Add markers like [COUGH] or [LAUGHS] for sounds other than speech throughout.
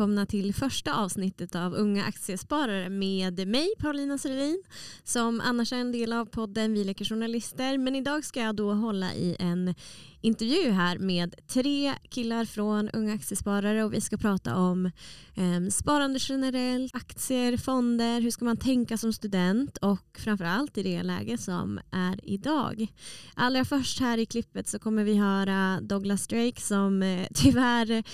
välkomna till första avsnittet av Unga Aktiesparare med mig Paulina Sörlin som annars är en del av podden Vi leker journalister. Men idag ska jag då hålla i en intervju här med tre killar från Unga Aktiesparare och vi ska prata om eh, sparande generellt, aktier, fonder, hur ska man tänka som student och framförallt i det läge som är idag. Allra först här i klippet så kommer vi höra Douglas Drake som eh, tyvärr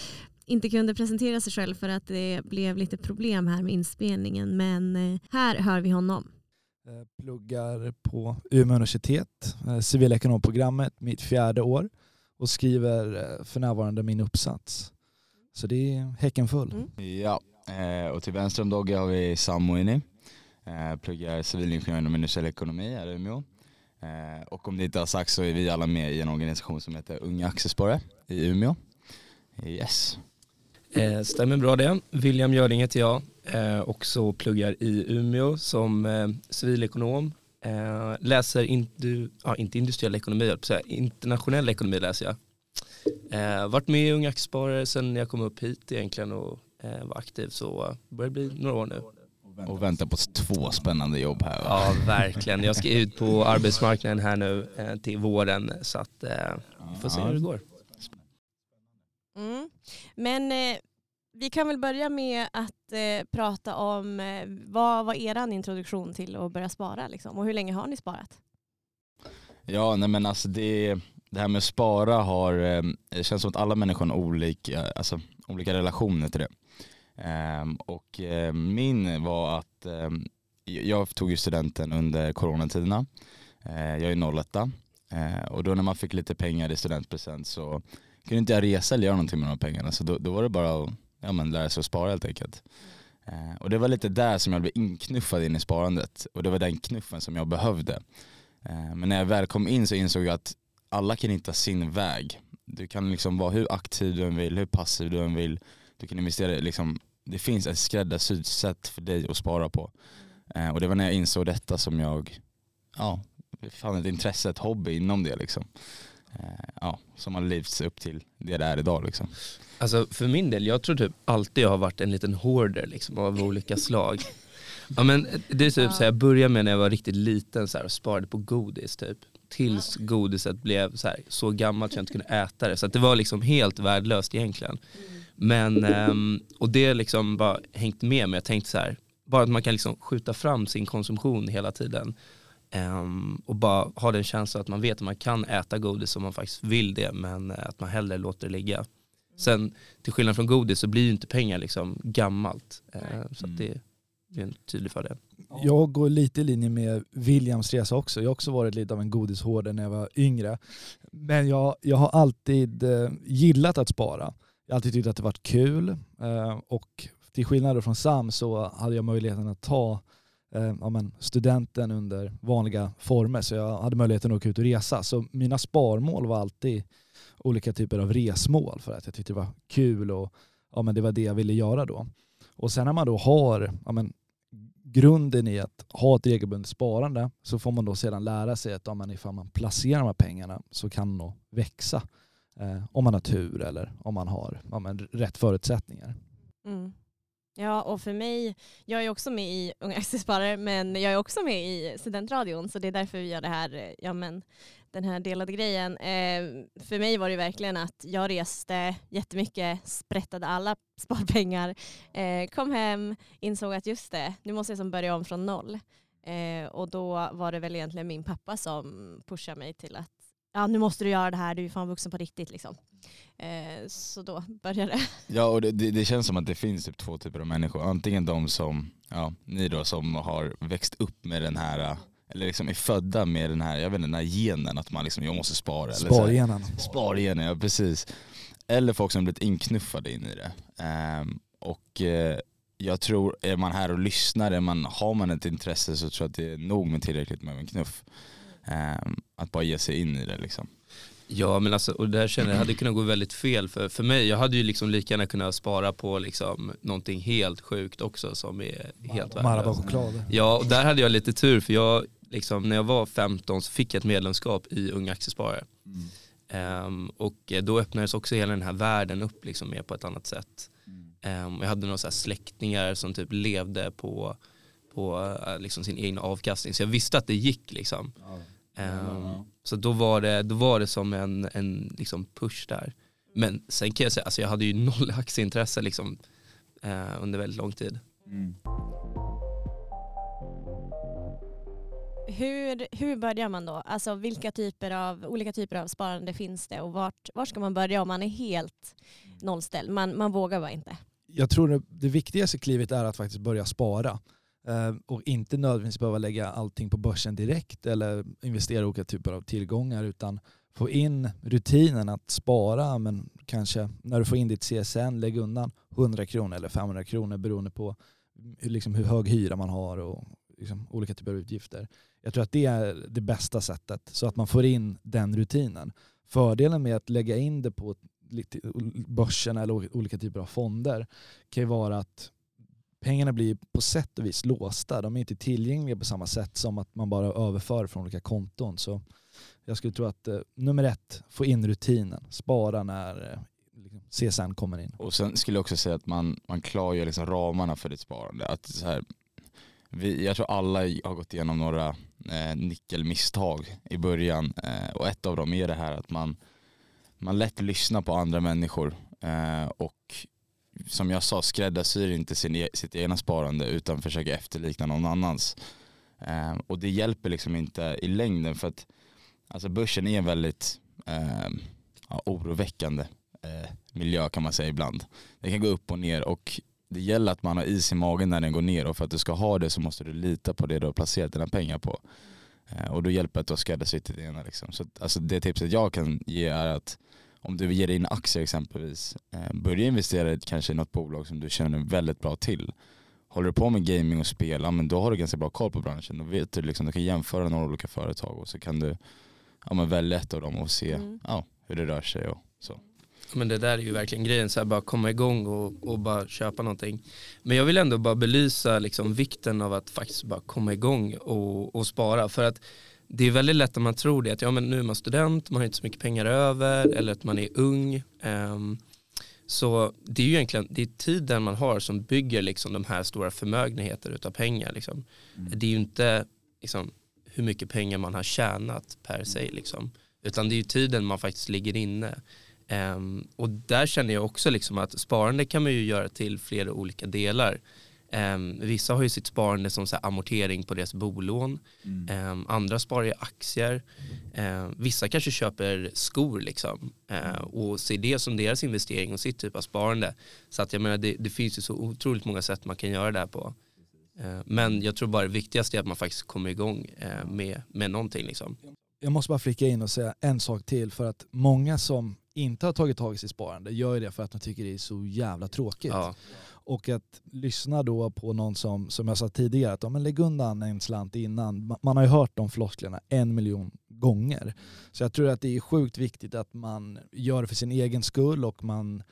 inte kunde presentera sig själv för att det blev lite problem här med inspelningen. Men eh, här hör vi honom. Eh, pluggar på Umeå universitet, eh, civilekonomprogrammet, mitt fjärde år och skriver för närvarande min uppsats. Så det är häcken full. Mm. Ja, och till vänster om Dogge har vi Samuini. Pluggar civilingenjör inom industriell ekonomi här i Umeå. Och om det inte har sagt så är vi alla med i en organisation som heter Unga Aktiesparare i Umeå. Yes. Eh, stämmer bra det. William Göring heter jag. Eh, också pluggar i Umeå som eh, civilekonom. Läser indu, ja, inte industriell ekonomi, internationell ekonomi läser jag. Varit med i Unga Aktiesparare sedan jag kom upp hit egentligen och var aktiv så börjar bli några år nu. Och väntar på två spännande jobb här. Va? Ja, verkligen. Jag ska ut på arbetsmarknaden här nu till våren så att vi får se hur det går. Mm. Men eh, vi kan väl börja med att eh, prata om eh, vad var er introduktion till att börja spara liksom, och hur länge har ni sparat? Ja, nej men alltså det, det här med att spara har, eh, det känns som att alla människor har olika, alltså, olika relationer till det. Ehm, och eh, min var att eh, jag tog ju studenten under coronatiderna. Eh, jag är 01 eh, och då när man fick lite pengar i studentpresent så kunde inte jag resa eller göra någonting med de pengarna så då, då var det bara att ja, men lära sig att spara helt enkelt. Eh, och det var lite där som jag blev inknuffad in i sparandet och det var den knuffen som jag behövde. Eh, men när jag väl kom in så insåg jag att alla kan hitta sin väg. Du kan liksom vara hur aktiv du än vill, hur passiv du än vill. Du kan investera, liksom, det finns ett skräddarsytt sätt för dig att spara på. Eh, och det var när jag insåg detta som jag ja, fann ett intresse, ett hobby inom det. Liksom. Eh, ja, som har livts upp till det det är idag. Liksom. Alltså för min del, jag tror typ alltid jag har varit en liten hoarder liksom, av olika [LAUGHS] slag. Ja, men det är typ så här, jag började med när jag var riktigt liten så här, och sparade på godis typ. Tills godiset blev så, här, så gammalt att jag inte kunde äta det. Så det var liksom helt värdelöst egentligen. Men, um, och det liksom bara hängt med mig. Jag tänkte så här, bara att man kan liksom skjuta fram sin konsumtion hela tiden. Um, och bara ha den känslan att man vet att man kan äta godis om man faktiskt vill det men uh, att man hellre låter det ligga. Sen till skillnad från godis så blir ju inte pengar liksom gammalt. Uh, så mm. det, det är en tydlig fördel. Jag går lite i linje med Williams resa också. Jag har också varit lite av en godishårde när jag var yngre. Men jag, jag har alltid uh, gillat att spara. Jag har alltid tyckt att det varit kul och till skillnad från Sam så hade jag möjligheten att ta eh, ja, men studenten under vanliga former så jag hade möjligheten att åka ut och resa. Så mina sparmål var alltid olika typer av resmål för att jag tyckte det var kul och ja, men det var det jag ville göra då. Och sen när man då har ja, men, grunden i att ha ett regelbundet sparande så får man då sedan lära sig att ja, men ifall man placerar de här pengarna så kan de växa. Eh, om man har tur eller om man har ja, men, rätt förutsättningar. Mm. Ja, och för mig, jag är också med i Unga Aktiesparare, men jag är också med i studentradion, så det är därför vi gör det här, eh, ja men den här delade grejen. Eh, för mig var det verkligen att jag reste jättemycket, sprättade alla [LAUGHS] sparpengar, eh, kom hem, insåg att just det, nu måste jag som börja om från noll. Eh, och då var det väl egentligen min pappa som pushade mig till att ja, nu måste du göra det här, du är fan vuxen på riktigt. Liksom. Eh, så då började det. [LAUGHS] Ja och det, det, känns som att det finns typ två typer av människor. Antingen de som, ja, ni då som har växt upp med den här eller liksom är födda med den här, jag vet inte, den här genen att man liksom, jag måste spara. Spargenen. Spargenen, ja precis. Eller folk som blivit inknuffade in i det. Um, och uh, jag tror, är man här och lyssnar, är man, har man ett intresse så tror jag att det är nog med tillräckligt med en knuff. Um, att bara ge sig in i det liksom. Ja men alltså, och där känner jag hade kunnat gå väldigt fel för, för mig. Jag hade ju liksom lika gärna kunnat spara på liksom någonting helt sjukt också som är helt värdelöst. choklad. Ja och där hade jag lite tur för jag, liksom, när jag var 15 så fick jag ett medlemskap i Unga Aktiesparare. Mm. Um, och då öppnades också hela den här världen upp liksom mer på ett annat sätt. Um, jag hade några så släktingar som typ levde på, på uh, liksom sin egen avkastning. Så jag visste att det gick liksom. Um, så då var, det, då var det som en, en liksom push där. Men sen kan jag säga, alltså jag hade ju noll aktieintresse liksom, uh, under väldigt lång tid. Mm. Hur, hur börjar man då? Alltså vilka typer av, olika typer av sparande finns det och vart, vart ska man börja om man är helt nollställd? Man, man vågar bara inte. Jag tror det, det viktigaste klivet är att faktiskt börja spara eh, Eh, och inte nödvändigtvis behöva lägga allting på börsen direkt eller investera i olika typer av tillgångar utan få in rutinen att spara men kanske när du får in ditt CSN lägg undan 100 kronor eller 500 kronor beroende på hur, liksom, hur hög hyra man har och liksom, olika typer av utgifter. Jag tror att det är det bästa sättet så att man får in den rutinen. Fördelen med att lägga in det på börsen eller olika typer av fonder kan ju vara att pengarna blir på sätt och vis låsta. De är inte tillgängliga på samma sätt som att man bara överför från olika konton. Så jag skulle tro att eh, nummer ett, få in rutinen. Spara när eh, liksom, CSN kommer in. Och sen skulle jag också säga att man, man klargör liksom ramarna för ditt sparande. Att så här, vi, jag tror alla har gått igenom några eh, nyckelmisstag i början eh, och ett av dem är det här att man, man lätt lyssnar på andra människor eh, och som jag sa skräddarsyr inte sin, e- sitt egna sparande utan försöker efterlikna någon annans. Eh, och det hjälper liksom inte i längden för att alltså börsen är en väldigt eh, ja, oroväckande eh, miljö kan man säga ibland. Det kan gå upp och ner och det gäller att man har is i magen när den går ner och för att du ska ha det så måste du lita på det du har placerat dina pengar på. Eh, och då hjälper det att du har skräddarsytt det ena. Liksom. Så alltså det tipset jag kan ge är att om du vill ge dig in aktier exempelvis, eh, börja investera kanske i något bolag som du känner väldigt bra till. Håller du på med gaming och spel, ja, men då har du ganska bra koll på branschen. Då vet du, liksom, du kan jämföra några olika företag och så kan du ja, men välja ett av dem och se mm. ja, hur det rör sig och så. Men det där är ju verkligen grejen, så här, bara komma igång och, och bara köpa någonting. Men jag vill ändå bara belysa liksom, vikten av att faktiskt bara komma igång och, och spara. För att det är väldigt lätt att man tror det, att ja, men nu är man student, man har inte så mycket pengar över eller att man är ung. Um, så det är ju egentligen det är tiden man har som bygger liksom de här stora förmögenheter utav pengar. Liksom. Mm. Det är ju inte liksom, hur mycket pengar man har tjänat per se, liksom. utan det är ju tiden man faktiskt ligger inne. Um, och där känner jag också liksom att sparande kan man ju göra till flera olika delar. Um, vissa har ju sitt sparande som så amortering på deras bolån. Mm. Um, andra sparar i aktier. vissa kanske köper skor liksom, uh, och ser det som deras investering och sitt typ av sparande. Så att jag menar det, det finns ju så otroligt många sätt man kan göra det här på. Uh, men jag tror bara det viktigaste är att man faktiskt kommer igång uh, med, med någonting. Liksom. Jag måste bara flika in och säga en sak till för att många som inte har tagit tag i sitt sparande gör det för att de tycker det är så jävla tråkigt. Ja. Och att lyssna då på någon som, som jag sa tidigare, att men lägg undan en slant innan. Man har ju hört de flosklerna en miljon gånger. Så jag tror att det är sjukt viktigt att man gör det för sin egen skull och man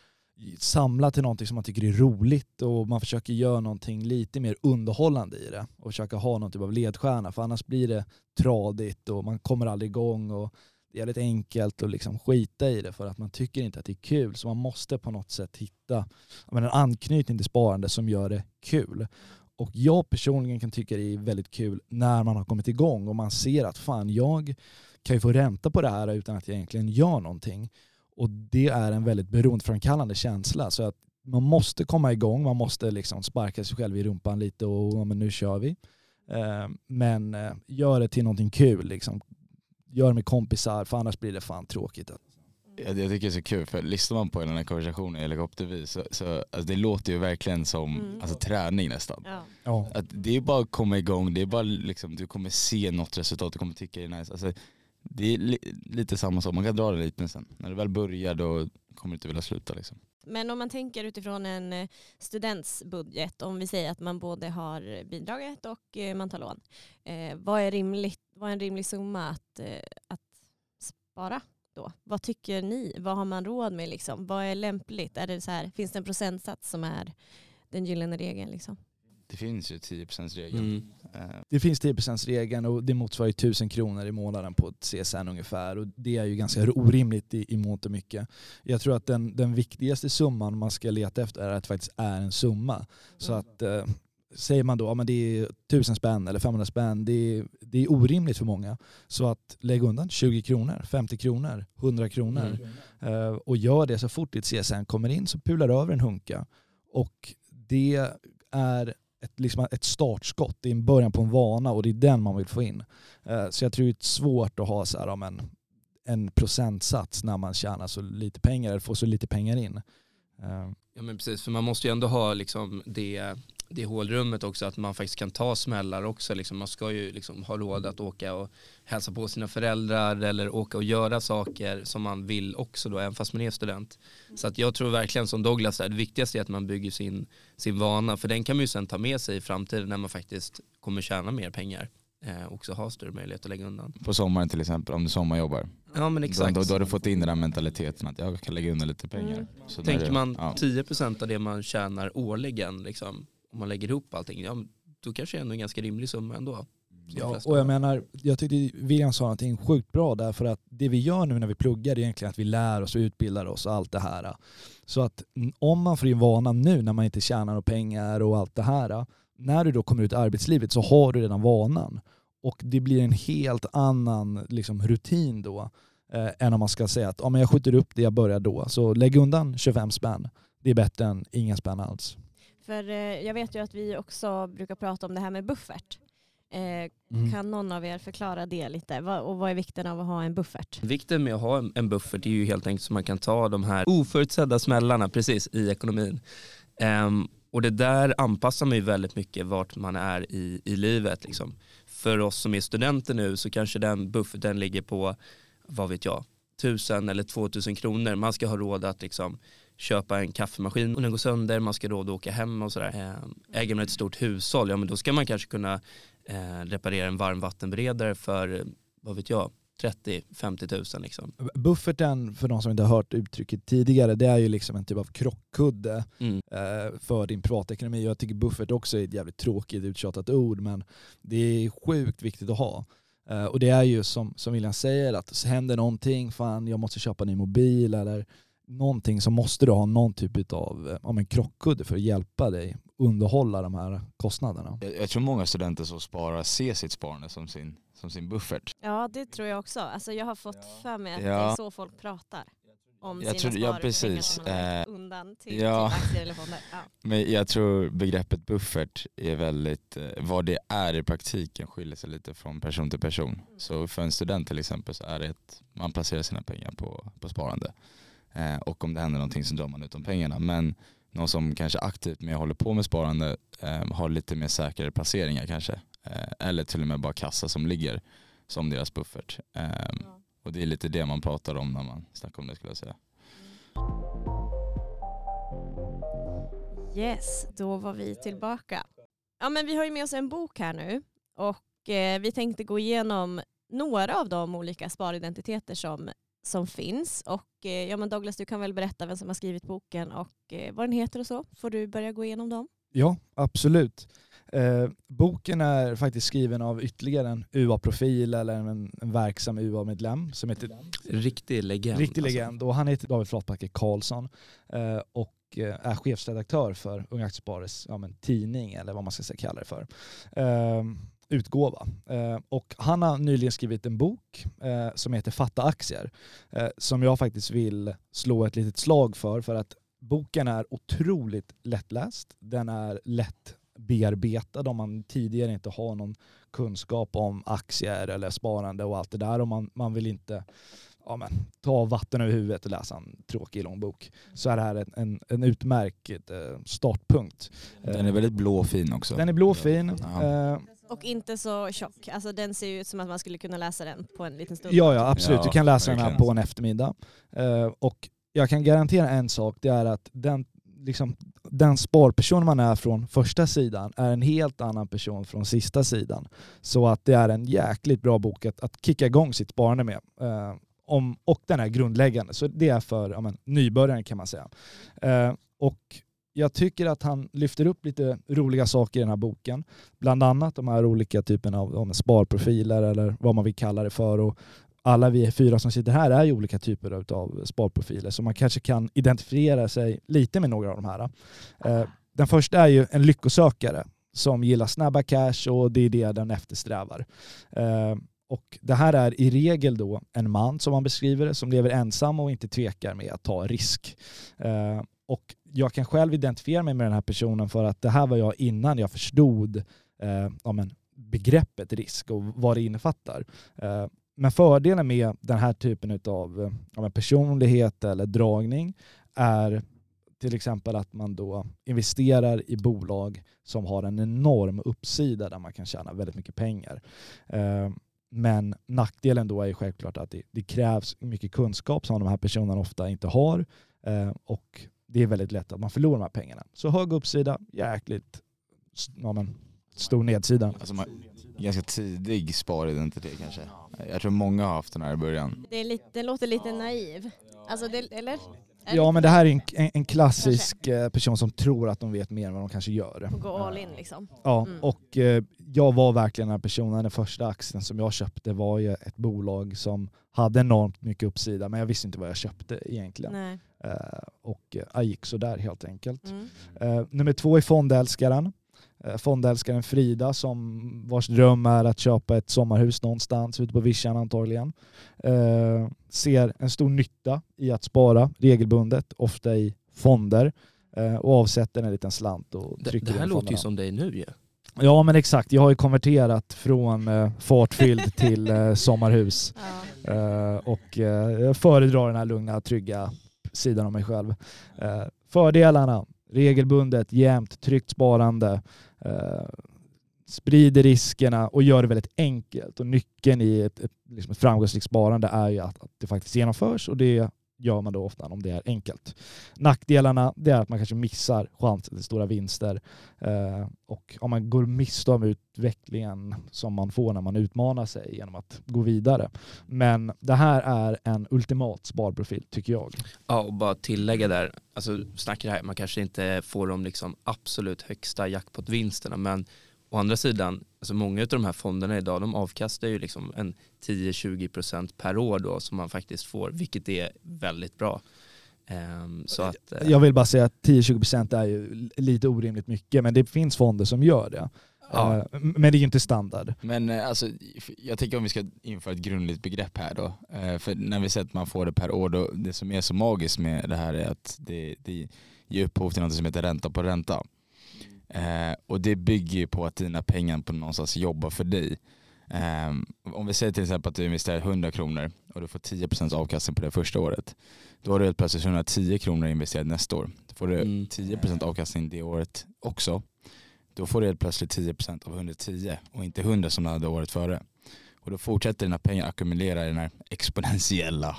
samlar till någonting som man tycker är roligt och man försöker göra någonting lite mer underhållande i det och försöka ha någon typ av ledstjärna för annars blir det tradigt och man kommer aldrig igång och det är lite enkelt att liksom skita i det för att man tycker inte att det är kul. Så man måste på något sätt hitta en anknytning till sparande som gör det kul. Och jag personligen kan tycka det är väldigt kul när man har kommit igång och man ser att fan, jag kan ju få ränta på det här utan att jag egentligen gör någonting. Och det är en väldigt beroendeframkallande känsla. Så att man måste komma igång, man måste liksom sparka sig själv i rumpan lite och ja, men nu kör vi. Eh, men eh, gör det till någonting kul. Liksom gör med kompisar för annars blir det fan tråkigt. Jag, jag tycker det är så kul för lyssnar man på den här konversationen i helikoptervis så, så alltså det låter ju verkligen som mm. alltså, träning nästan. Ja. Att det är bara att komma igång, det är bara liksom, du kommer se något resultat, du kommer tycka det är nice. Alltså, det är li lite samma sak, man kan dra det lite sen. När du väl börjar då kommer du inte vilja sluta liksom. Men om man tänker utifrån en eh, students budget, om vi säger att man både har bidraget och eh, man tar lån. Eh, vad, är rimligt, vad är en rimlig summa att, att spara då? Vad tycker ni? Vad har man råd med? Liksom? Vad är lämpligt? Är det så här, finns det en procentsats som är den gyllene regeln? Liksom? Det finns ju 10%-regeln. Mm. Eh, Det finns 10%-regeln och det motsvarar ju 1000 kronor i månaden på ett CSN ungefär. Och det är ju ganska orimligt i, i mångt och mycket. Jag tror att den, den viktigaste summan man ska leta efter är att det faktiskt är en summa. Så att eh, säger man då att ja, det är 1000 spänn eller 500 spänn, det är, det är orimligt för många. Så att lägg undan 20 kronor, 50 kronor, 100 kronor Mm. eh, och gör det så fort ditt CSN kommer in så pular över en hunka. Och det är ett, liksom ett startskott, det är en början på en vana och det är den man vill få in. Eh, så jag tror det är svårt att ha så här, en, en procentsats när man tjänar så lite pengar eller får så lite pengar in. Eh. Ja men precis, för man måste ju ändå ha liksom det, det hålrummet också, att man faktiskt kan ta smällar också. Liksom, man ska ju liksom ha råd att åka och hälsa på sina föräldrar eller åka och göra saker som man vill också då, även fast man är student. Så att jag tror verkligen som Douglas, där, det viktigaste är att man bygger sin, sin vana, för den kan man ju sen ta med sig i framtiden när man faktiskt kommer tjäna mer pengar. Eh, också ha större möjlighet att lägga undan. På sommaren till exempel, om du sommarjobbar. Ja men Då, exakt. då, då har du fått in den här mentaliteten att jag kan lägga undan lite pengar. Mm. Tänker man ja. 10% av det man tjänar årligen, liksom, om man lägger ihop allting, ja, då kanske det är ändå en ganska rimlig summa ändå. Ja, och jag menar, jag tyckte William sa någonting sjukt bra där för att det vi gör nu när vi pluggar är egentligen att vi lär oss och utbildar oss och allt det här. Så att om man får in vanan nu när man inte tjänar några pengar och allt det här, när du då kommer ut i arbetslivet så har du redan vanan. Och det blir en helt annan liksom, rutin då eh, än om man ska säga att ja, men jag skjuter upp det jag börjar då. Så lägg undan 25 spänn. Det är bättre än inga spänn alls. För eh, jag vet ju att vi också brukar prata om det här med buffert. Eh, Mm. Kan någon av er förklara det lite? Och vad är vikten av att ha en buffert? Vikten med att ha en, en buffert är ju helt enkelt så man kan ta de här oförutsedda smällarna precis i ekonomin. Ehm, och det där anpassar man ju väldigt mycket vart man är i, i livet. Liksom. För oss som är studenter nu så kanske den bufferten ligger på, vad vet jag, tusen eller två tusen kronor. Man ska ha råd att liksom köpa en kaffemaskin och den går sönder, man ska råd att åka hem och sådär. Ehm, Äger man ett stort hushåll, ja men då ska man kanske kunna eh, reparera en varmvattenberedare för, eh, vad vet jag, 30-50 tusen liksom. Bufferten, för de som inte har hört uttrycket tidigare, det är ju liksom en typ av krockkudde Mm. eh, för din privatekonomi. Jag tycker buffert också är ett jävligt tråkigt uttjatat ord men det är sjukt viktigt att ha. Eh, och det är ju som, som William säger att händer någonting, fan jag måste köpa en ny mobil eller någonting så måste du ha någon typ av eh, om en krockkudde för att hjälpa dig underhålla de här kostnaderna. Jag, jag tror många studenter som sparar ser sitt sparande som sin, som sin buffert. Ja det tror jag också. Alltså, jag har fått för mig att Ja. det är så folk pratar. Om Jag sina tror- ja, precis. Eh, undan till ja. typ aktier eller fonder. Ja. Men jag tror begreppet buffert är väldigt, eh, vad det är i praktiken skiljer sig lite från person till person. Så för en student till exempel så är det att man placerar sina pengar på, på sparande. Eh, och om det händer någonting så drar man ut de pengarna. Men någon som kanske aktivt med håller på med sparande eh, har lite mer säkrare placeringar kanske. Eh, eller till och med bara kassa som ligger som deras buffert. Eh, och det är lite det man pratar om när man snackar om det skulle jag säga. Yes, då var vi tillbaka. Ja, men vi har ju med oss en bok här nu och eh, vi tänkte gå igenom några av de olika sparidentiteter som, som finns. Och, eh, ja, men Douglas, du kan väl berätta vem som har skrivit boken och eh, vad den heter och så. Får du börja gå igenom dem? Ja, absolut. Eh, boken är faktiskt skriven av ytterligare en UA-profil eller en, en verksam UA-medlem som heter Riktig legend. Riktig alltså. legend och han heter David Flatbacke Karlsson eh, och eh, är chefsredaktör för Unga Aktiesparares ja, tidning eller vad man ska säga, kalla det för. Eh, utgåva. Eh, och han har nyligen skrivit en bok eh, som heter Fatta aktier eh, som jag faktiskt vill slå ett litet slag för för att boken är otroligt lättläst. Den är lätt bearbetad om man tidigare inte har någon kunskap om aktier eller sparande och allt det där och man, man vill inte ja, men, ta vatten över huvudet och läsa en tråkig lång bok så är det här en, en, en utmärkt eh, startpunkt. Den är väldigt blå och fin också. Den är blåfin. Ja. Och inte så tjock. Alltså, den ser ju ut som att man skulle kunna läsa den på en liten stund. Ja, ja absolut. Ja, du kan läsa den här på en eftermiddag. Eh, och jag kan garantera en sak, det är att den, liksom, den sparperson man är från första sidan är en helt annan person från sista sidan. Så att det är en jäkligt bra bok att, att kicka igång sitt sparande med. Eh, om, och den är grundläggande, så det är för ja, men, nybörjaren kan man säga. Eh, och jag tycker att han lyfter upp lite roliga saker i den här boken. Bland annat de här olika typerna av, sparprofiler eller vad man vill kalla det för. Och alla vi fyra som sitter här är ju olika typer av sparprofiler så man kanske kan identifiera sig lite med några av de här. Eh, den första är ju en lyckosökare som gillar snabba cash och det är det den eftersträvar. Eh, och det här är i regel då en man som man beskriver det, som lever ensam och inte tvekar med att ta risk. Eh, och jag kan själv identifiera mig med den här personen för att det här var jag innan jag förstod eh, ja, men, begreppet risk och vad det innefattar. Eh, men fördelen med den här typen av ja, personlighet eller dragning är till exempel att man då investerar i bolag som har en enorm uppsida där man kan tjäna väldigt mycket pengar. Eh, men nackdelen då är självklart att det, det, krävs mycket kunskap som de här personerna ofta inte har eh, och det är väldigt lätt att man förlorar de här pengarna. Så hög uppsida, jäkligt ja, men, stor nedsida. Alltså man, ganska tidig sparidentitet kanske. Jag tror många har haft den här i början. Det, är lite, det låter lite naiv. Alltså det, eller? Ja men det här är en, en klassisk kanske. Eh, person som tror att de vet mer än vad de kanske gör. Och gå all in liksom. Ja, mm. och eh, jag var verkligen den här personen. Den första aktien som jag köpte var ju ett bolag som hade enormt mycket uppsida men jag visste inte vad jag köpte egentligen. Uh, och jag gick sådär helt enkelt. Mm. Uh, nummer två är fondälskaren. Fondälskaren Frida som vars dröm är att köpa ett sommarhus någonstans ute på vischan antagligen. Ser en stor nytta i att spara regelbundet, ofta i fonder och avsätter en liten slant och trycker Det, det här låter ju som dig nu ju. Ja. Ja men exakt, jag har ju konverterat från fartfylld till sommarhus. [LAUGHS] Ja. Och jag föredrar den här lugna, trygga sidan av mig själv. Eh, fördelarna, regelbundet, jämnt, tryggt sparande, eh, sprider riskerna och gör det väldigt enkelt. Och nyckeln i ett, ett, liksom ett framgångsrikt sparande är ju att, att det faktiskt genomförs och det gör man då ofta om det är enkelt. Nackdelarna det är att man kanske missar chansen till stora vinster eh, och om man går miste om utvecklingen som man får när man utmanar sig genom att gå vidare. Men det här är en ultimat sparprofil tycker jag. Ja, och bara tillägga där, alltså snackar här, man kanske inte får de liksom absolut högsta jackpot-vinsterna men Å andra sidan, alltså många av de här fonderna idag, de avkastar ju liksom en 10-20% per år då som man faktiskt får, vilket är väldigt bra. Um, så att, uh, jag vill bara säga att 10-20% är ju lite orimligt mycket, men det finns fonder som gör det. Ja. Uh, men det är ju inte standard. Men uh, alltså, jag tänker om vi ska införa ett grundligt begrepp här då. för när vi säger att man får det per år, då, det som är så magiskt med det här är att det, det ger upphov till något som heter ränta på ränta. Eh, och det bygger ju på att dina pengar på någonstans jobbar för dig. Eh, om vi säger till exempel att du investerar 100 kronor och du får 10% avkastning på det första året. Då har du helt plötsligt 110 kronor investerat nästa år. Då får du mm. 10% avkastning det året också. Då får du helt plötsligt 10% av 110 och inte 100 som du hade året före. Och då fortsätter dina pengar ackumulera i den här exponentiella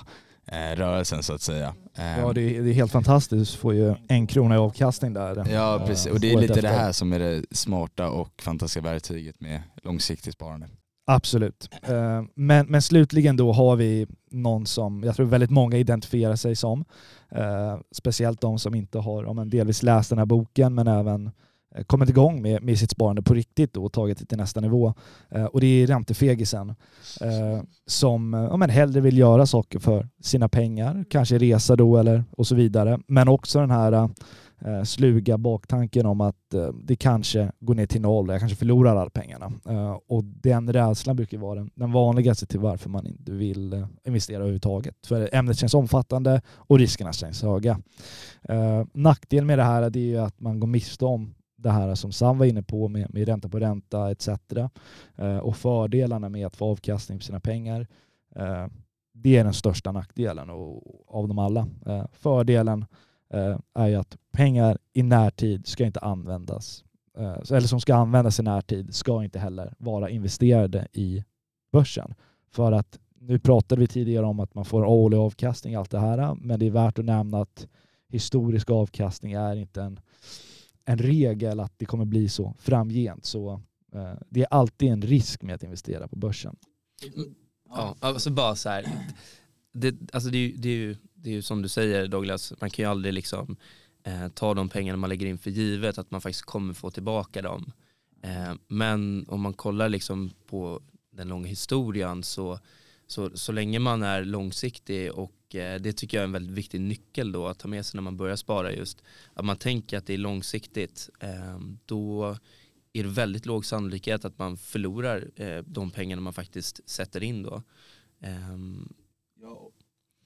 rörelsen så att säga. Eh, ja det är, det är, helt fantastiskt, du får ju en krona i avkastning där. Ja precis, och det är lite efter. det här som är det smarta och fantastiska verktyget med långsiktigt sparande. Absolut. Eh, men, men slutligen då har vi någon som jag tror väldigt många identifierar sig som. Eh, speciellt de som inte har ja, men delvis läst den här boken men även Eh, Eh, kommit igång med, med sitt sparande på riktigt och tagit det till nästa nivå. Eh, och det är räntefegisen eh, som eh, ja, men hellre vill göra saker för sina pengar, kanske resa då eller och så vidare. Men också den här eh, sluga baktanken om att eh, det kanske går ner till noll jag kanske förlorar alla pengarna. Eh, och den rädslan brukar vara den, den vanligaste till varför man inte vill eh, investera överhuvudtaget. För ämnet känns omfattande och riskerna känns höga. Eh, nackdelen med det här är att man går miste om det här som Sam var inne på med, med ränta på ränta etc. Eh, och fördelarna med att få avkastning på sina pengar. Eh, det är den största nackdelen och, av dem alla. Eh, fördelen eh, är ju att pengar i närtid ska inte användas eh, eller som ska användas i närtid ska inte heller vara investerade i börsen. För att nu pratade vi tidigare om att man får årlig avkastning allt det här men det är värt att nämna att historisk avkastning är inte en en regel att det kommer bli så framgent. Så eh, det är alltid en risk med att investera på börsen. Mm, ja, alltså bara så här. Det, alltså det, det, är ju, det är ju som du säger Douglas, man kan ju aldrig liksom eh, ta de pengarna man lägger in för givet att man faktiskt kommer få tillbaka dem. Eh, men om man kollar liksom på den långa historien så, så, så länge man är långsiktig och eh, det tycker jag är en väldigt viktig nyckel då att ta med sig när man börjar spara just att man tänker att det är långsiktigt eh, då är det väldigt låg sannolikhet att man förlorar eh, de pengarna man faktiskt sätter in då. Eh, ja,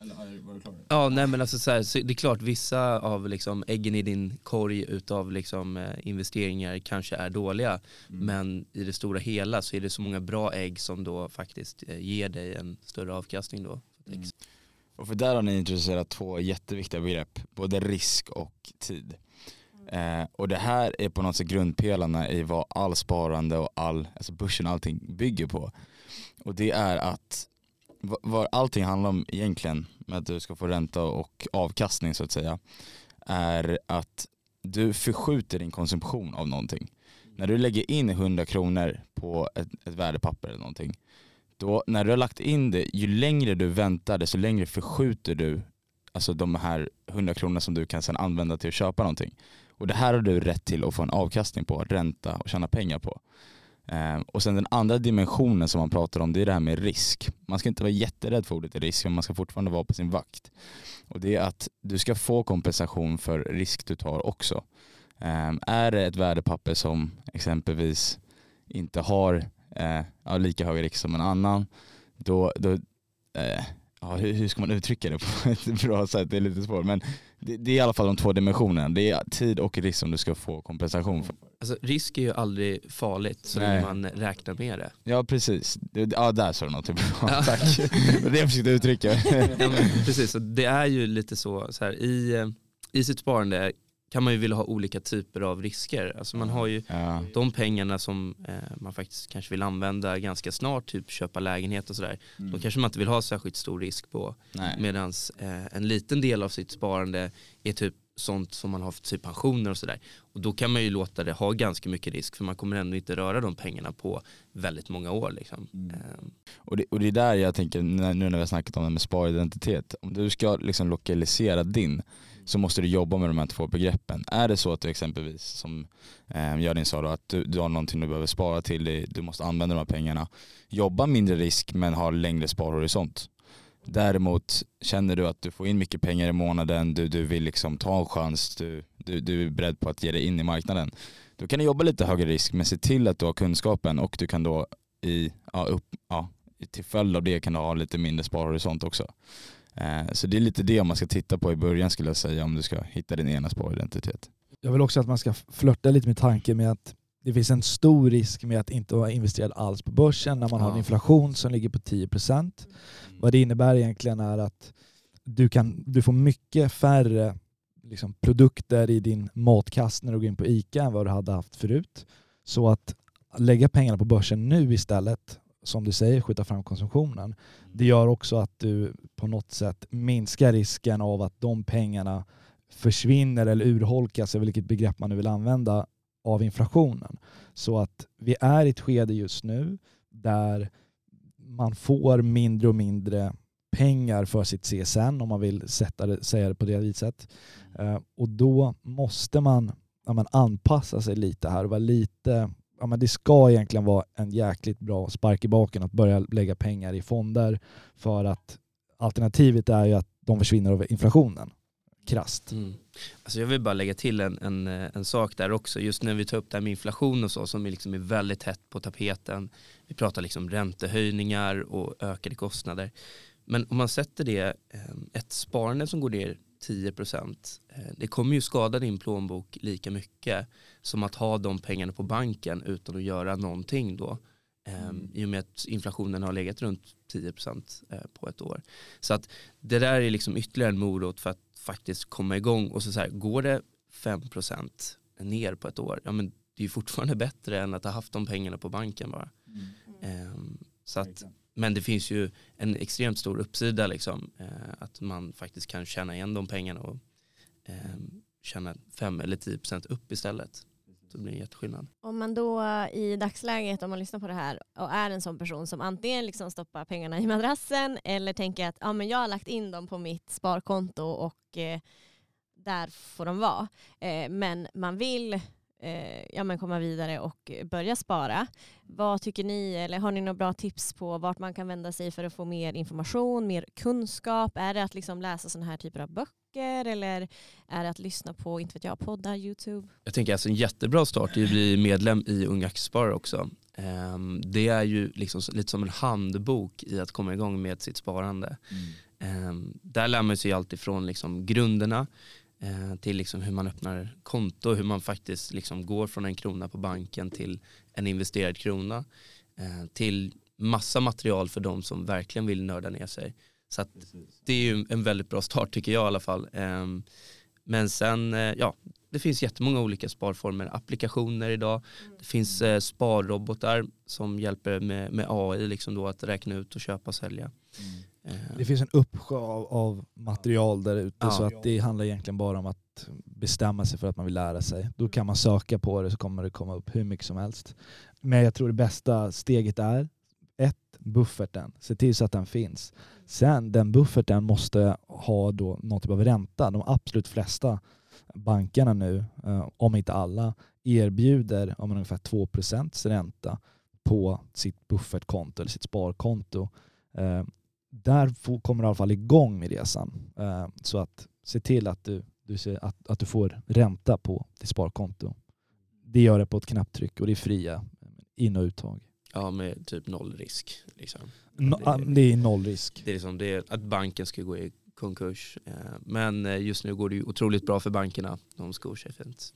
eller var du klar? Ja, nej men alltså så, här, så det är klart vissa av liksom äggen i din korg utav liksom, eh, investeringar kanske är dåliga. Mm. Men i det stora hela så är det så många bra ägg som då faktiskt eh, ger dig en större avkastning då. Mm. Och för där har ni introducerat två jätteviktiga begrepp, både risk och tid. Eh, och det här är på något sätt grundpelarna i vad all sparande och all, alltså börsen och allting bygger på. Och det är att vad allting handlar om egentligen med att du ska få ränta och avkastning så att säga är att du förskjuter din konsumtion av någonting. När du lägger in 100 kronor på ett, ett värdepapper eller någonting då när du har lagt in det, ju längre du väntar desto längre förskjuter du alltså de här 100 kronorna som du kan sedan använda till att köpa någonting. Och det här har du rätt till att få en avkastning på, ränta och tjäna pengar på. Ehm, och sen den andra dimensionen som man pratar om det är det här med risk. Man ska inte vara jätterädd för ordet risk men man ska fortfarande vara på sin vakt. Och det är att du ska få kompensation för risk du tar också. Ehm, är det ett värdepapper som exempelvis inte har eh, lika hög risk som en annan då, då eh, ja, hur, hur, ska man uttrycka det på [LAUGHS] ett bra sätt? Det är lite svårt men det, det, är i alla fall de två dimensionerna. Det är tid och risk som du ska få kompensation för. Alltså, risk är ju aldrig farligt så länge man räknar med det. Ja precis, ja där sa du något bra, ja. [LAUGHS] tack. det jag försökte uttrycka. ja, men, precis, och det är ju lite så, så här, i, eh, i sitt sparande kan man ju vilja ha olika typer av risker. Alltså man har ju ja. de pengarna som eh, man faktiskt kanske vill använda ganska snart, typ köpa lägenhet och sådär. Mm. Då kanske man inte vill ha särskilt stor risk på. Medan eh, en liten del av sitt sparande är typ sånt som man har för typ pensioner och sådär. Och då kan man ju låta det ha ganska mycket risk för man kommer ändå inte röra de pengarna på väldigt många år. Liksom. Mm. Um. Och, det, och det är där jag tänker, nu när vi har snackat om det med sparidentitet, om du ska liksom lokalisera din så måste du jobba med de här två begreppen. Är det så att du exempelvis, som eh, Gördin sa då, att du, du har någonting du behöver spara till, du måste använda de här pengarna, jobba mindre risk men ha längre sparhorisont. Däremot känner du att du får in mycket pengar i månaden, du, du vill liksom ta en chans, du, du, du är beredd på att ge dig in i marknaden. Då kan du jobba lite högre risk men se till att du har kunskapen och du kan då i, ja, upp, ja, till följd av det kan du ha lite mindre sparhorisont också. Eh, så det är lite det man ska titta på i början skulle jag säga om du ska hitta din ena sparidentitet. Jag vill också att man ska flörta lite med tanken med att det finns en stor risk med att inte vara investerad alls på börsen när man ja. har en inflation som ligger på 10 Mm. Vad det innebär egentligen är att du, kan, du får mycket färre liksom, produkter i din matkast när du går in på ICA än vad du hade haft förut. Så att lägga pengarna på börsen nu istället som du säger, skjuta fram konsumtionen. Det gör också att du på något sätt minskar risken av att de pengarna försvinner eller urholkas, eller vilket begrepp man nu vill använda, av inflationen. Så att vi är i ett skede just nu där man får mindre och mindre pengar för sitt CSN om man vill sätta det, säga det på det viset. Uh, och då måste man, ja, man anpassa sig lite här och vara lite ja, men det ska egentligen vara en jäkligt bra spark i baken att börja lägga pengar i fonder för att alternativet är ju att de försvinner av inflationen. Krasst. Mm. Alltså jag vill bara lägga till en, en, en sak där också. Just när vi tar upp det här med inflation och så som är, liksom är väldigt tätt på tapeten. Vi pratar liksom räntehöjningar och ökade kostnader. Men om man sätter det, eh, ett sparande som går ner 10 procent. Eh, det kommer ju skada din plånbok lika mycket som att ha de pengarna på banken utan att göra någonting då. Mm. I och med att inflationen har legat runt 10 procent eh, på ett år. Så att det där är liksom ytterligare en morot för att faktiskt komma igång och så, så här, går det 5 procent ner på ett år, ja men det är ju fortfarande bättre än att ha haft de pengarna på banken bara. Mm. Um, så att men det finns ju en extremt stor uppsida liksom, eh, att man faktiskt kan tjäna igen de pengarna och eh, tjäna 5 eller 10 procent upp istället. Så det blir en jätteskillnad. Om man då i dagsläget, om man lyssnar på det här och är en sån person som antingen liksom stoppar pengarna i madrassen eller tänker att ja, men jag har lagt in dem på mitt sparkonto och eh, där får de vara. Eh, men man vill eh, ja, men komma vidare och börja spara. Vad tycker ni, eller har ni några bra tips på vart man kan vända sig för att få mer information, mer kunskap? Är det att liksom läsa sådana här typer av böcker eller är det att lyssna på, inte vet jag, poddar, YouTube? Jag tänker alltså en jättebra start är att bli medlem i Unga Aktiesparare också. Ehm, Det är ju liksom lite som en handbok i att komma igång med sitt sparande. Ehm, Där lär man sig allt ifrån liksom grunderna eh, till liksom hur man öppnar konto, hur man faktiskt liksom går från en krona på banken till en investerad krona. eh, Till massa material för de som verkligen vill nörda ner sig. Så det är ju en väldigt bra start tycker jag i alla fall. Ehm, Men sen, eh, ja, det finns jättemånga olika sparformer, applikationer idag. Det finns eh, sparrobotar som hjälper med, med AI liksom då att räkna ut och köpa och sälja. Eh, Det finns en uppsjö av, av material där ute Ja. så att det handlar egentligen bara om att bestämma sig för att man vill lära sig. Då kan man söka på det så kommer det komma upp hur mycket som helst. Men jag tror det bästa steget är ett, bufferten. Se till så att den finns. Sen den bufferten måste ha då någon typ av ränta. De absolut flesta bankerna nu, eh, om inte alla, erbjuder om ungefär 2% ränta på sitt buffertkonto eller sitt sparkonto. Eh, där kommer du i alla fall igång med resan. Eh, så att se till att du, du ser, att, att du får ränta på ditt sparkonto. Det gör det på ett knapptryck och det är fria in och uttag. Ja, med typ noll risk. Liksom. No, Det är- det är noll risk. Det är, liksom, det att banken ska gå i konkurs. Eh, Men eh, just nu går det ju otroligt bra för bankerna. De skor sig fint.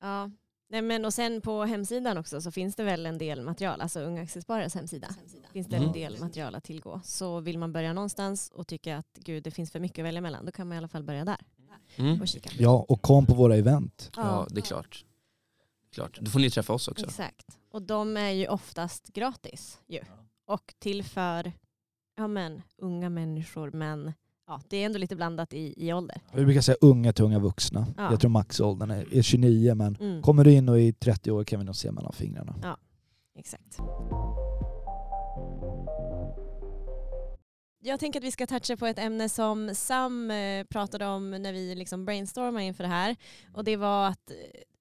Ja. Nej, men och sen på hemsidan också så finns det väl en del material, alltså Unga Aktiesparares hemsida. Finns det en Mm. del material att tillgå. Så vill man börja någonstans och tycka att gud det finns för mycket att välja mellan, då kan man i alla fall börja där Mm. och kika. Ja, och kom på våra event. Ja, det är klart. Klart. Då får ni träffa oss också. Exakt. Och de är ju oftast gratis ju. Och till för ja, men, unga människor men ja, det är ändå lite blandat i, i ålder. Vi brukar säga unga till unga vuxna. Ja. Jag tror maxåldern är, är 29 men Mm. kommer du in och är 30 år kan vi nog se mellan fingrarna. Exakt. Jag tänker att vi ska toucha på ett ämne som Sam eh, pratade om när vi liksom brainstormade inför det här. Och det var att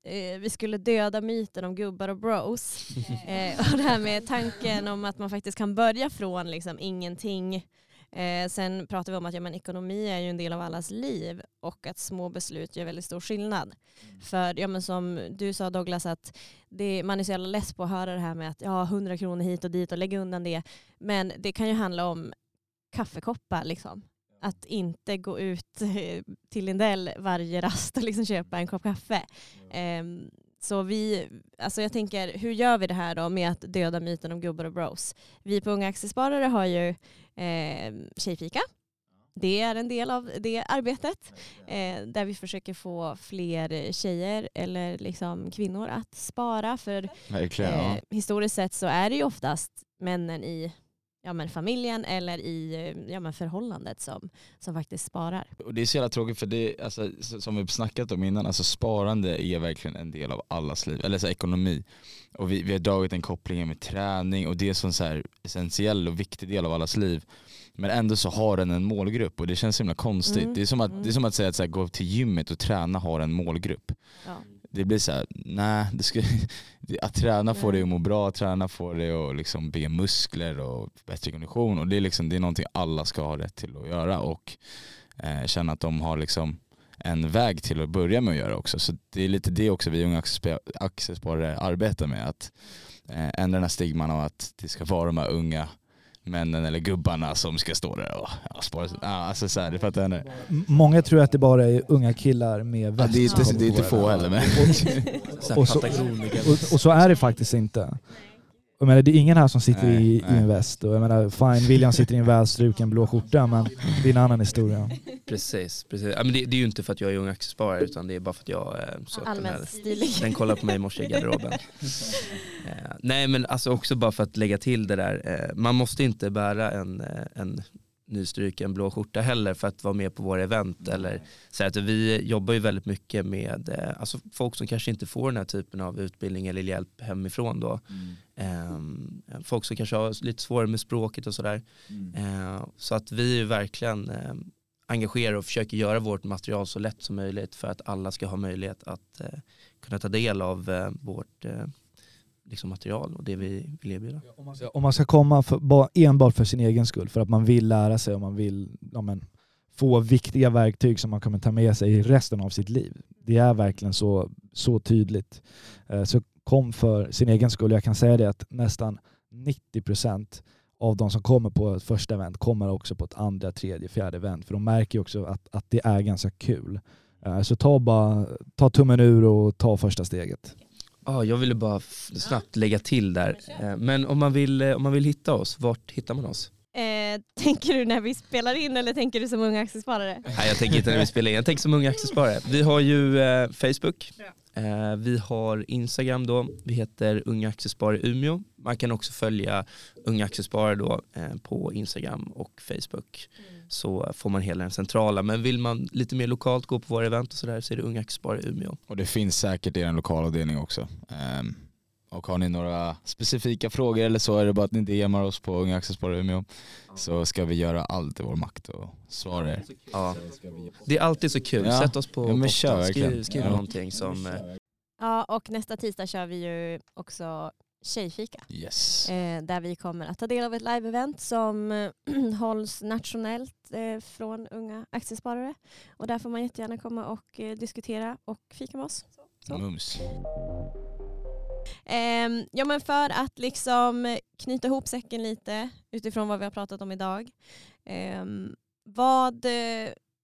eh, vi skulle döda myten om gubbar och bros. [LAUGHS] Eh, och det här med tanken om att man faktiskt kan börja från liksom ingenting. Eh, sen pratar vi om att ja, men ekonomi är ju en del av allas liv och att små beslut gör väldigt stor skillnad. För ja, men som du sa Douglas, att det, man är så jävla less på att höra det här med att ja, 100 kronor hit och dit och lägga undan det. Men det kan ju handla om kaffekoppar. Liksom. Att inte gå ut [LAUGHS] till Lindell varje rast och liksom köpa en kopp kaffe. Ehm, så vi, alltså jag tänker, hur gör vi det här då med att döda myten om gubbar och bros? Vi på Unga Aktiesparare har ju eh, Tjejfika. Det är en del av det arbetet. Eh, där vi försöker få fler tjejer eller liksom kvinnor att spara. För eh, historiskt sett så är det ju oftast männen i ja, men familjen eller i ja, men förhållandet som, som faktiskt sparar. Och det är så jävla tråkigt för det, alltså, som vi snackat om innan, alltså sparande är verkligen en del av allas liv, eller så här, ekonomi. Och vi, vi har dragit en koppling med träning och det är en så här essentiell och viktig del av allas liv. Men ändå så har den en målgrupp och det känns så himla konstigt. Mm, Det, är som att, mm. det är som att säga att så här, gå till gymmet och träna har en målgrupp. Ja. Det blir så här, nej, det ska, [LAUGHS] att träna får dig att må bra, att träna får dig att liksom bygga muskler och bättre kondition och det är, liksom, det är någonting alla ska ha rätt till att göra och eh, känna att de har liksom en väg till att börja med att göra också. Så det är lite det också vi unga aktiespa- aktiesparare arbetar med, att eh, ändra den här stigman av att det ska vara de här unga männen eller gubbarna som ska stå där och ja, spara. Ja, alltså så här, det fattar jag nu. M- Många tror att det bara är unga killar med Ja, väst det, är inte, det är inte få heller men Och så-. Och, och så är det faktiskt inte. Jag menar, det är ingen här som sitter Nej, i, i nej. en väst. Och jag menar, fine, William sitter i en välstruken blå skjorta, men det är en annan historia. Precis, precis. Ja, men det, det är ju inte för att jag är ung aktiesparare utan det är bara för att jag är så stilig. Den kollar på mig i morse i garderoben. [LAUGHS] Eh, nej men alltså också bara för att lägga till det där, eh, man måste inte bära en, eh, en nystruken blå skjorta heller för att vara med på våra event. Eller, så att vi jobbar ju väldigt mycket med eh, alltså folk som kanske inte får den här typen av utbildning eller hjälp hemifrån då. Eh, folk som kanske har lite svårare med språket och sådär. Eh, så att vi är verkligen eh, engagerar och försöker göra vårt material så lätt som möjligt för att alla ska ha möjlighet att eh, kunna ta del av eh, vårt eh, liksom material och det vi vill erbjuda. Om man ska komma för, bara, enbart för sin egen skull, för att man vill lära sig och man vill ja, men, få viktiga verktyg som man kommer ta med sig resten av sitt liv. Det är verkligen så, så tydligt. Eh, så kom för sin egen skull. Jag kan säga det att nästan 90 procent av de som kommer på ett första event kommer också på ett andra, tredje, fjärde event. För de märker ju också att, att det är ganska kul. Eh, så ta, bara, ta tummen ur och ta första steget. Ah, jag ville bara snabbt lägga till där. Eh, men om man, vill, eh, om man vill hitta oss, vart hittar man oss? Eh, tänker du när vi spelar in eller tänker du som ung aktiesparare? Nej jag tänker inte när vi spelar in, jag tänker som ung aktiesparare. Vi har ju eh, Facebook, eh, vi har Instagram då, vi heter Unga Aktiesparare Umeå. Man kan också följa Unga Aktiesparare då eh, på Instagram och Facebook. Mm. Så får man hela den centrala. Men vill man lite mer lokalt gå på våra event och sådär så är det Unga Aktiesparare Umeå. Och det finns säkert i en lokalavdelning också. Um och har ni några specifika frågor eller så är det bara att ni DMar oss på Unga Aktiesparare Umeå så ska vi göra allt i vår makt och svara er. Ja. Det är alltid så kul, ja. sätt oss på ja, men kör, skriv, skriv ja. någonting som... Eh, ja och nästa tisdag kör vi ju också Tjejfika. Yes. Eh, där vi kommer att ta del av ett live-event som eh, [CLEARS THROAT] hålls nationellt eh, från unga aktiesparare. Och där får man jättegärna komma och diskutera och fika med oss. Så. Mums. Eh, ja men för att liksom knyta ihop säcken lite utifrån vad vi har pratat om idag. Ehm, eh, vad,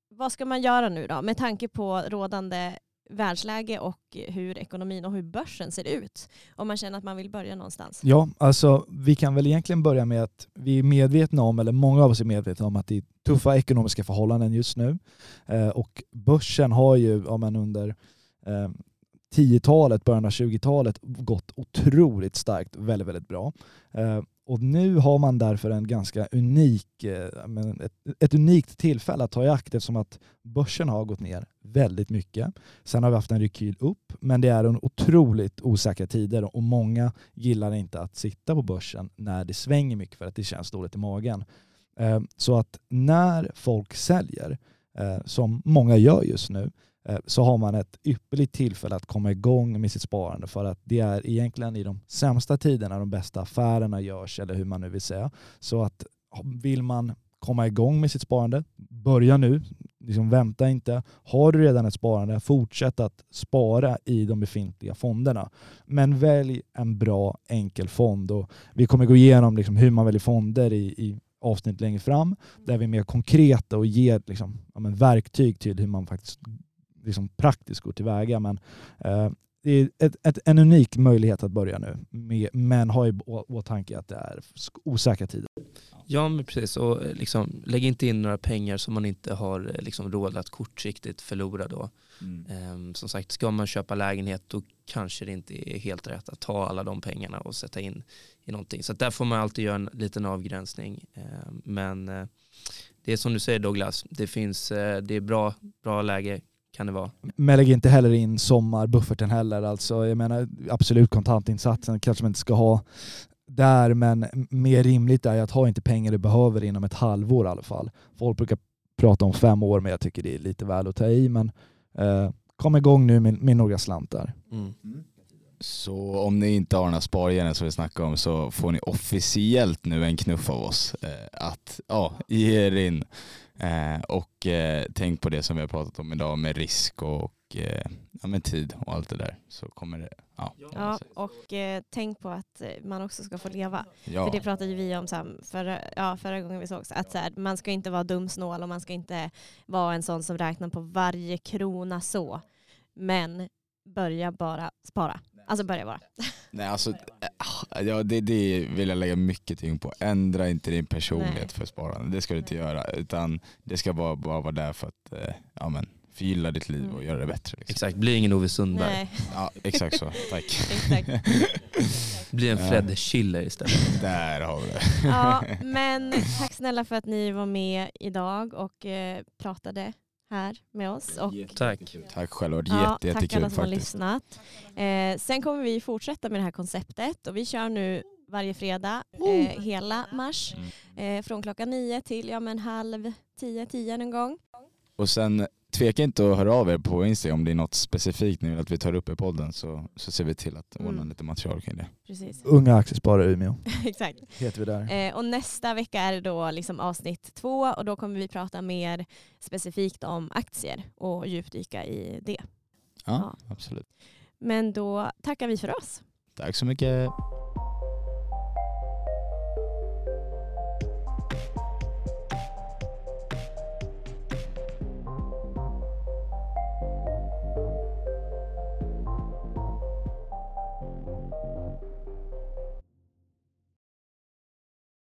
vad ska man göra nu då med tanke på rådande världsläge och hur ekonomin och hur börsen ser ut om man känner att man vill börja någonstans? Ja, alltså vi kan väl egentligen börja med att vi är medvetna om, eller många av oss är medvetna om att det är tuffa ekonomiska förhållanden just nu. Eh, och börsen har ju, ja, men under eh, 10-talet, början av 20-talet gått otroligt starkt, väldigt, väldigt bra. Eh, och nu har man därför en ganska unik, eh, ett, ett, unikt tillfälle att ta i akt eftersom att börsen har gått ner väldigt mycket. Sen har vi haft en rekyl upp, men det är en otroligt osäkra tider och många gillar inte att sitta på börsen när det svänger mycket för att det känns dåligt i magen. Eh, så att när folk säljer, eh, som många gör just nu, så har man ett ypperligt tillfälle att komma igång med sitt sparande för att det är egentligen i de sämsta tiderna de bästa affärerna görs eller hur man nu vill säga. Så att vill man komma igång med sitt sparande, börja nu. Liksom vänta inte. Har du redan ett sparande, fortsätt att spara i de befintliga fonderna. Men välj en bra enkel fond. Och vi kommer gå igenom liksom hur man väljer fonder i, i avsnitt längre fram, där vi är mer konkreta och ger liksom, ja, verktyg till hur man faktiskt liksom praktiskt gå tillväga. Men eh, det är ett, ett, en unik möjlighet att börja nu, med, men ha i åtanke att det är osäkra tider. Ja, men precis. Och eh, liksom, lägg inte in några pengar som man inte har eh, liksom, råd att kortsiktigt förlora då. Mm. Um, som sagt, ska man köpa lägenhet då kanske det inte är helt rätt att ta alla de pengarna och sätta in i någonting. Så där får man alltid göra en liten avgränsning. Um, men uh, det är som du säger Douglas, det finns, uh, det är bra, bra läge kan det vara. Men lägg inte heller in sommarbufferten heller. Alltså, jag menar absolut kontantinsatsen kanske man inte ska ha där, men mer rimligt är att ha inte pengar du behöver inom ett halvår i alla fall. Folk brukar prata om fem år, men jag tycker det är lite väl att ta i. Men eh, kom igång nu med, med några slantar. Mm. Så om ni inte har några spargenen som vi snackar om så får ni officiellt nu en knuff av oss eh, att ja, ge er in Eh, och eh, tänk på det som vi har pratat om idag med risk och eh, ja, med tid och allt det där. Så kommer det, ja. ja och eh, tänk på att man också ska få leva. Ja. För det pratade vi om så förra, ja, förra gången vi sågs. Att så här, man ska inte vara dumsnål och man ska inte vara en sån som räknar på varje krona så. Men börja bara spara. Alltså börja bara. Nej alltså, ja, det, det vill jag lägga mycket tyngd på. Ändra inte din personlighet Nej. för sparande. Det ska du inte göra. Utan det ska bara, bara vara där för att eh, ja, men, förgylla ditt liv och mm. göra det bättre. Liksom. Exakt, bli ingen Ove Sundberg. Nej. Ja, exakt så. Tack. [LAUGHS] exakt. [LAUGHS] bli en Fred Schiller istället. Där har vi det. ja, [LAUGHS] men tack snälla för att ni var med idag och eh, pratade här med oss. Och, tack. Tack själva, det ja, jätte, jättekul Tack alla som faktiskt. har lyssnat. Eh, sen kommer vi fortsätta med det här konceptet och vi kör nu varje fredag eh, hela mars. Mm. Eh, från klockan nio till ja, men halv tio, tio någon gång. Och sen tveka inte att höra av er på Instagram om det är något specifikt ni vill att vi tar upp i podden så, så ser vi till att ordna Mm. lite material kring det. Precis. Unga aktiesparare i Umeå [LAUGHS] Exakt. heter vi där. Eh, och nästa vecka är det då liksom avsnitt två och då kommer vi prata mer specifikt om aktier och djupdyka i det. Ja, absolut. Men då tackar vi för oss. Tack så mycket.